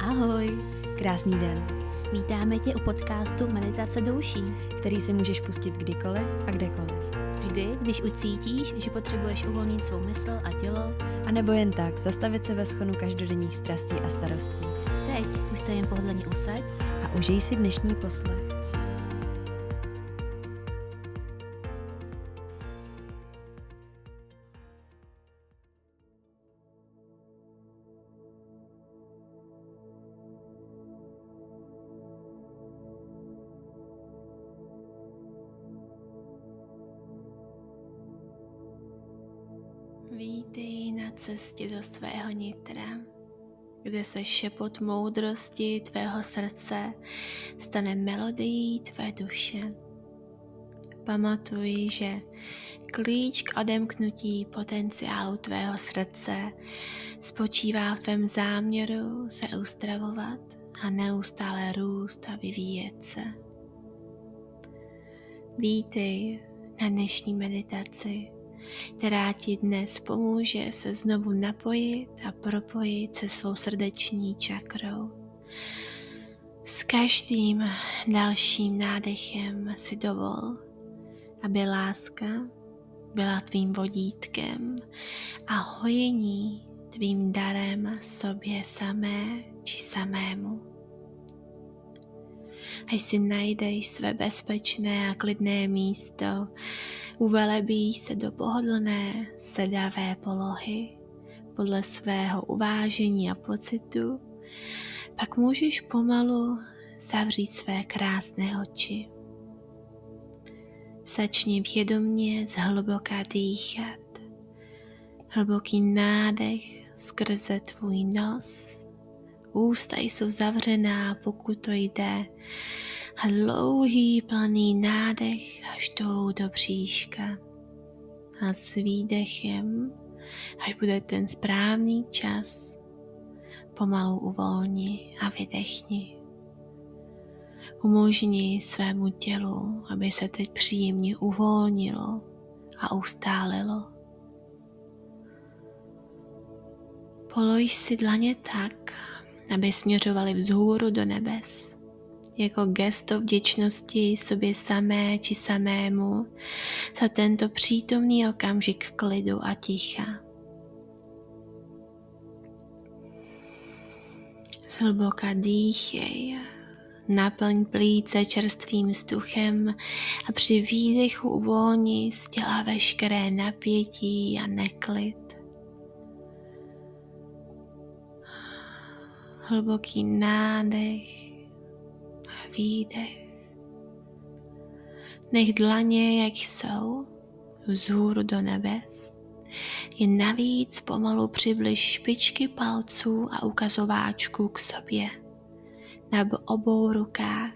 Ahoj! Krásný den, Vítáme tě u podcastu Meditace douší. který si můžeš pustit kdykoliv a kdekoliv. Vždy, když ucítíš, že potřebuješ uvolnit svou mysl a tělo, A nebo jen tak, zastavit se ve schonu každodenních strastí a starostí. teď už se jen pohodlně usaď A užij si dnešní poslech. Vítej na cestě do svého nitra, kde se šepot moudrosti tvého srdce stane melodií tvé duše. Pamatuj, že klíč k odemknutí potenciálu tvého srdce spočívá v tvém záměru se ustravovat a neustále růst a vyvíjet se. Vítej na dnešní meditaci která ti dnes pomůže se znovu napojit a propojit se svou srdeční čakrou. S každým dalším nádechem si dovol, aby láska byla tvým vodítkem a hojení tvým darem sobě samé či samému. Až si najdeš své bezpečné a klidné místo, uvelebíš se do pohodlné, sedavé polohy podle svého uvážení a pocitu, pak můžeš pomalu zavřít své krásné oči. Začni vědomně zhluboka dýchat. Hluboký nádech skrze tvůj nos. Ústa jsou zavřená, pokud to jde, a dlouhý plný nádech až dolů do bříška. A s výdechem, až bude ten správný čas, pomalu uvolni a vydechni. Umožni svému tělu, aby se teď příjemně uvolnilo a ustálilo. Polož si dlaně tak, aby směřovaly vzhůru do nebes jako gesto vděčnosti sobě samé či samému za tento přítomný okamžik klidu a ticha. Zhluboka dýchej, naplň plíce čerstvým vzduchem a při výdechu uvolni z těla veškeré napětí a neklid. Hluboký nádech výdech. Nech dlaně, jak jsou, vzhůru do nebes. Jen navíc pomalu přibliž špičky palců a ukazováčků k sobě na obou rukách.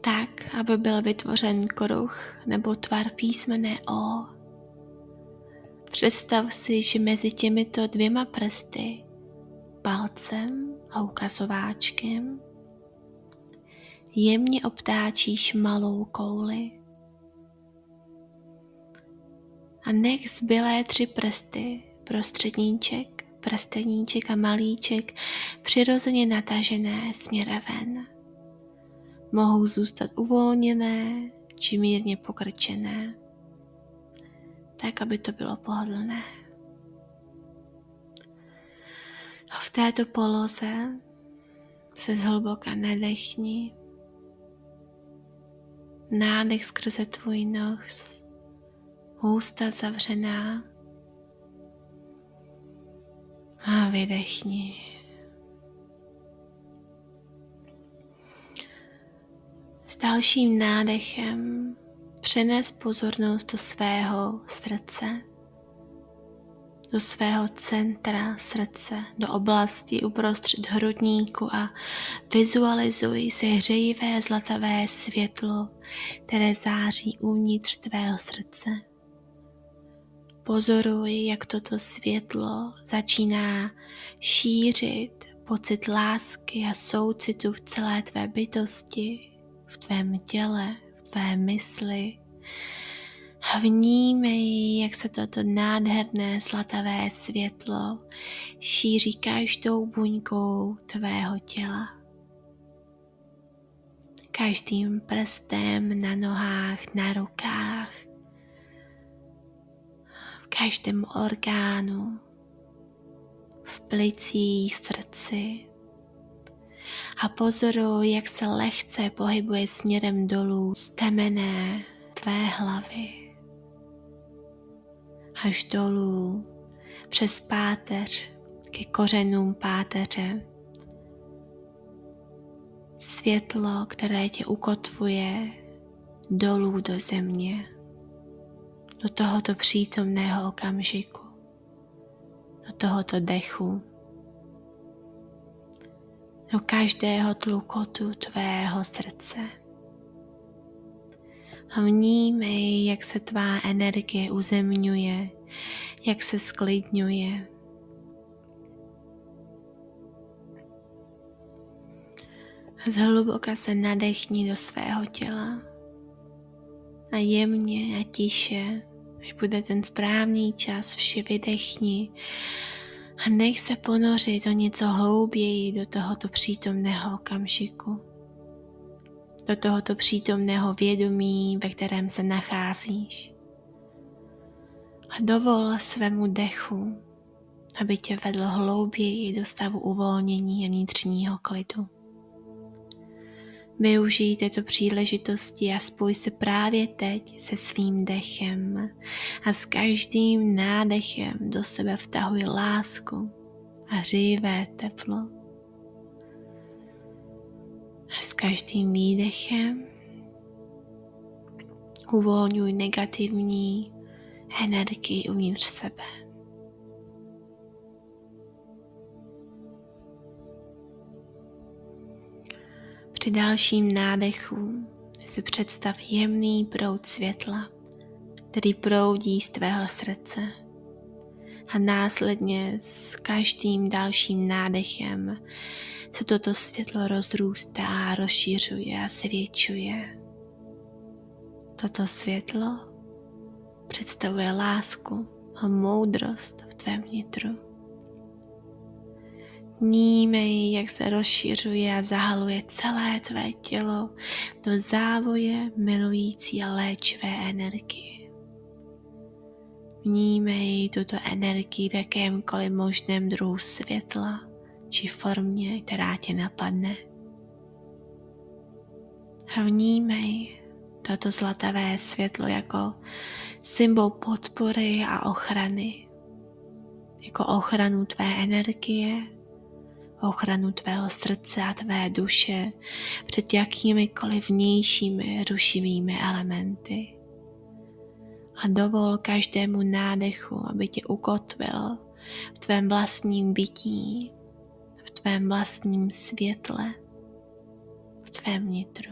Tak, aby byl vytvořen kruh nebo tvar písmene O. Představ si, že mezi těmito dvěma prsty, palcem a ukazováčkem jemně obtáčíš malou kouli a nech zbylé tři prsty, prostředníček, prsteníček a malíček přirozeně natažené směrem ven. Mohou zůstat uvolněné či mírně pokrčené, tak, aby to bylo pohodlné. A v této poloze se zhluboka nadechni. Nádech skrze tvůj nos, ústa zavřená a vydechni. S dalším nádechem přenes pozornost do svého srdce do svého centra srdce, do oblasti uprostřed hrudníku a vizualizuj se hřejivé zlatavé světlo, které září uvnitř tvého srdce. Pozoruj, jak toto světlo začíná šířit pocit lásky a soucitu v celé tvé bytosti, v tvém těle, v tvé mysli Vnímej, jak se toto nádherné zlatavé světlo šíří každou buňkou tvého těla. Každým prstem na nohách, na rukách, v každém orgánu, v plicích, srdci. A pozoruj, jak se lehce pohybuje směrem dolů z temené tvé hlavy až dolů přes páteř ke kořenům páteře. Světlo, které tě ukotvuje dolů do země, do tohoto přítomného okamžiku, do tohoto dechu, do každého tlukotu tvého srdce. Vnímej, jak se tvá energie uzemňuje, jak se sklidňuje. Zhluboka se nadechni do svého těla. A jemně a tiše, až bude ten správný čas, vše vydechni. A nech se ponořit o něco hlouběji do tohoto přítomného okamžiku do tohoto přítomného vědomí, ve kterém se nacházíš. A dovol svému dechu, aby tě vedl hlouběji do stavu uvolnění a vnitřního klidu. Využij této příležitosti a spoj se právě teď se svým dechem a s každým nádechem do sebe vtahuj lásku a hřívé teplo a s každým výdechem uvolňuj negativní energii uvnitř sebe. Při dalším nádechu si představ jemný proud světla, který proudí z tvého srdce a následně s každým dalším nádechem se toto světlo rozrůstá, rozšířuje a zvětšuje. Toto světlo představuje lásku a moudrost v tvém vnitru. Vnímej, jak se rozšiřuje a zahaluje celé tvé tělo do závoje milující a léčivé energie. Vnímej tuto energii v jakémkoliv možném druhu světla či formě, která tě napadne. Vnímej toto zlatavé světlo jako symbol podpory a ochrany, jako ochranu tvé energie, ochranu tvého srdce a tvé duše před jakýmikoliv vnějšími rušivými elementy. A dovol každému nádechu, aby tě ukotvil v tvém vlastním bytí, tvém vlastním světle, v tvém nitru.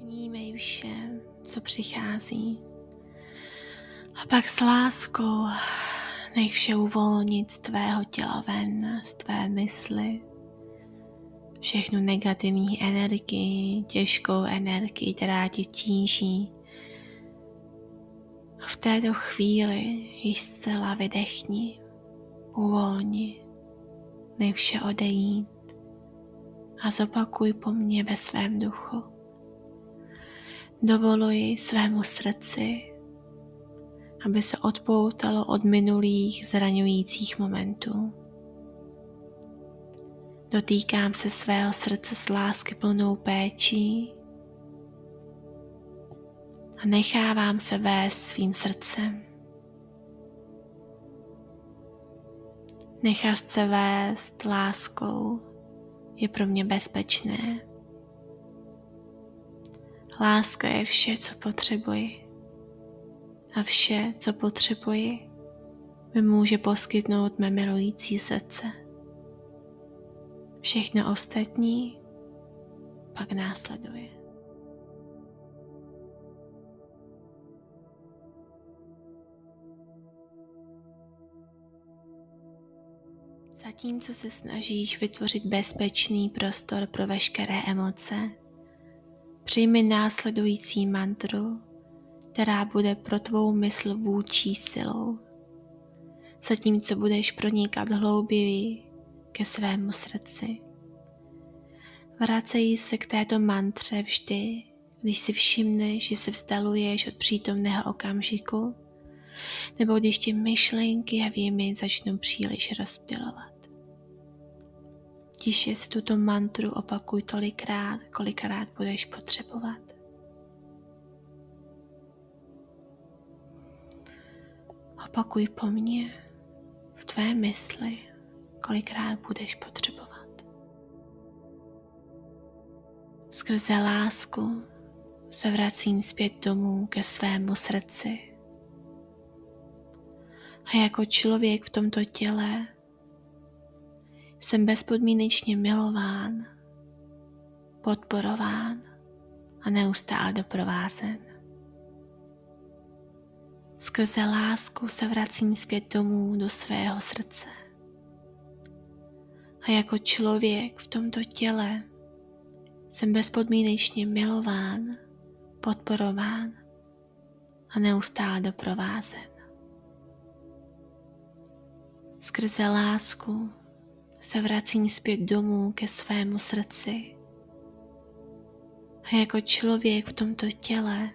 Vnímej vše, co přichází. A pak s láskou nech vše uvolnit z tvého těla ven, z tvé mysli, všechnu negativní energii, těžkou energii, která tě tíží. A v této chvíli již zcela vydechni, uvolni, nech vše odejít a zopakuj po mně ve svém duchu. Dovoluji svému srdci, aby se odpoutalo od minulých zraňujících momentů Dotýkám se svého srdce s lásky plnou péčí a nechávám se vést svým srdcem. Nechat se vést láskou je pro mě bezpečné. Láska je vše, co potřebuji. A vše, co potřebuji, mi může poskytnout mé milující srdce. Všechno ostatní pak následuje. Zatímco se snažíš vytvořit bezpečný prostor pro veškeré emoce, přijmi následující mantru, která bude pro tvou mysl vůči silou. Zatímco budeš pronikat hlouběji ke svému srdci. Vracej se k této mantře vždy, když si všimneš, že se vzdaluješ od přítomného okamžiku, nebo když ti myšlenky a věmy začnou příliš rozptilovat. Tiše si tuto mantru opakuj tolikrát, kolikrát budeš potřebovat. Opakuj po mně v tvé mysli, kolikrát budeš potřebovat. Skrze lásku se vracím zpět domů ke svému srdci. A jako člověk v tomto těle jsem bezpodmínečně milován, podporován a neustále doprovázen. Skrze lásku se vracím zpět domů do svého srdce. A jako člověk v tomto těle jsem bezpodmínečně milován, podporován a neustále doprovázen. Skrze lásku se vracím zpět domů ke svému srdci. A jako člověk v tomto těle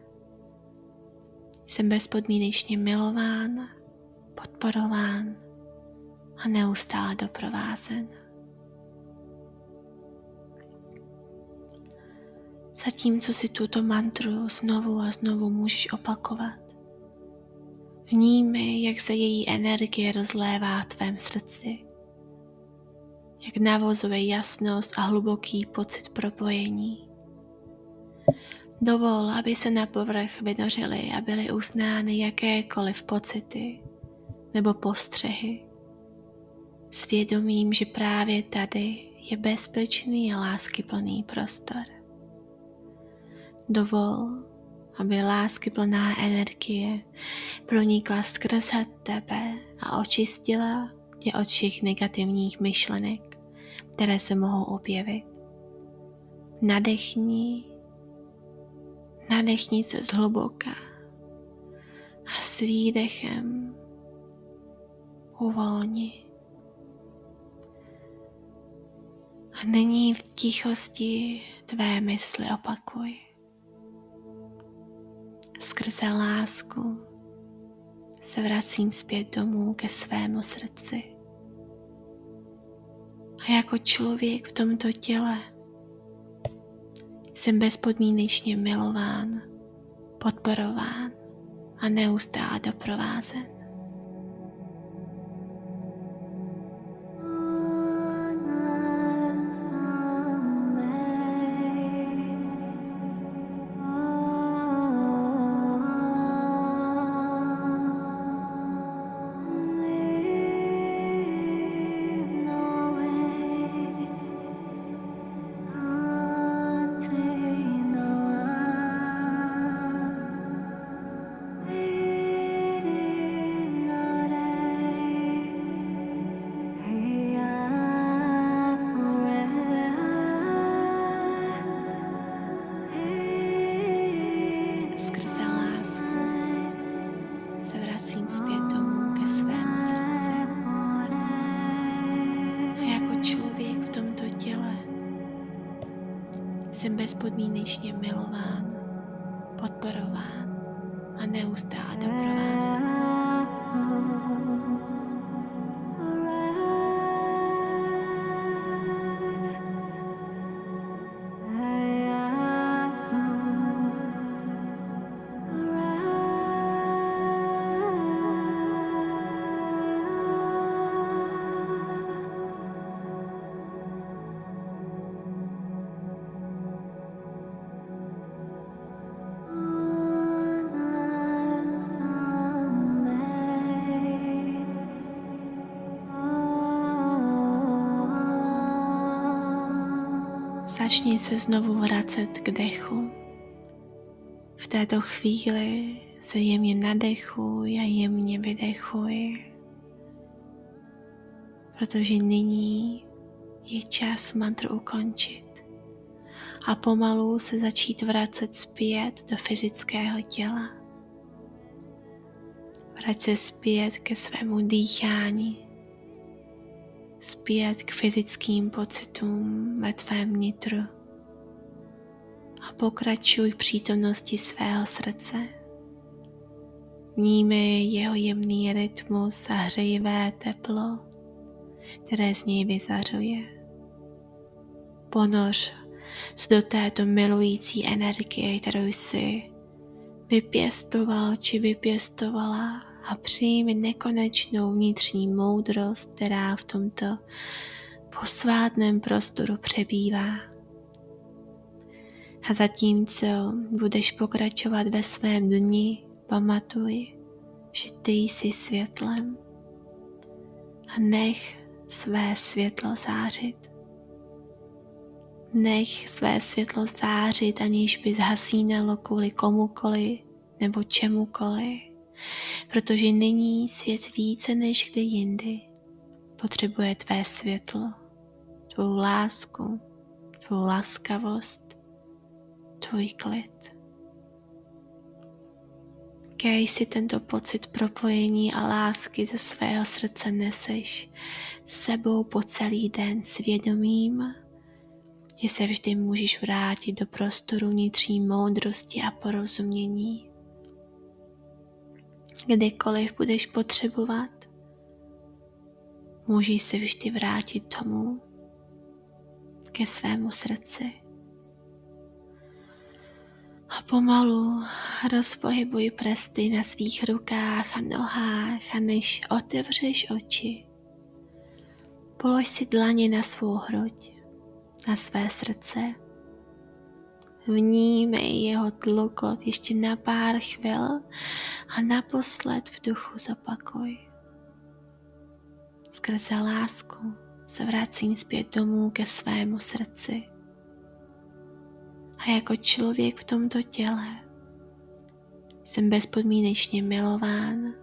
jsem bezpodmínečně milován, podporován a neustále doprovázen. Zatímco si tuto mantru znovu a znovu můžeš opakovat, vnímej, jak se její energie rozlévá v tvém srdci jak navozuje jasnost a hluboký pocit propojení. Dovol, aby se na povrch vynořily a byly uznány jakékoliv pocity nebo postřehy. Svědomím, že právě tady je bezpečný a láskyplný prostor. Dovol, aby láskyplná energie pronikla skrze tebe a očistila tě od všech negativních myšlenek které se mohou objevit. Nadechni, nadechni se zhluboka a s výdechem uvolni. A nyní v tichosti tvé mysli opakuj. Skrze lásku se vracím zpět domů ke svému srdci a jako člověk v tomto těle jsem bezpodmínečně milován, podporován a neustále doprovázen. Jsem bezpodmínečně milován, podporován a neustále doprovázen. Začni se znovu vracet k dechu. V této chvíli se jemně nadechuj a jemně vydechuj. protože nyní je čas mantru ukončit a pomalu se začít vracet zpět do fyzického těla. Vrať se zpět ke svému dýchání, zpět k fyzickým pocitům ve tvém nitru a pokračuj přítomnosti svého srdce. Vnímej jeho jemný rytmus a hřejivé teplo, které z něj vyzařuje. Ponoř se do této milující energie, kterou jsi vypěstoval či vypěstovala a přijmi nekonečnou vnitřní moudrost, která v tomto posvátném prostoru přebývá. A zatímco budeš pokračovat ve svém dni, pamatuj, že ty jsi světlem a nech své světlo zářit. Nech své světlo zářit, aniž by zhasínalo kvůli komukoli nebo čemukoli, protože nyní svět více než kdy jindy potřebuje tvé světlo, tvou lásku, tvou laskavost, tvůj klid. Kej si tento pocit propojení a lásky ze svého srdce neseš sebou po celý den svědomím, že se vždy můžeš vrátit do prostoru vnitřní moudrosti a porozumění. Kdykoliv budeš potřebovat, můžeš se vždy vrátit tomu ke svému srdci. A pomalu rozpohybuj prsty na svých rukách a nohách a než otevřeš oči, polož si dlaně na svou hruď na své srdce. Vnímej jeho tlukot ještě na pár chvil a naposled v duchu zopakuj. Skrze lásku se vracím zpět domů ke svému srdci. A jako člověk v tomto těle jsem bezpodmínečně milován,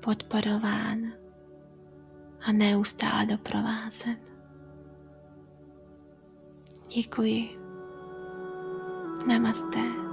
podporován a neustále doprovázen. Děkuji. Namaste.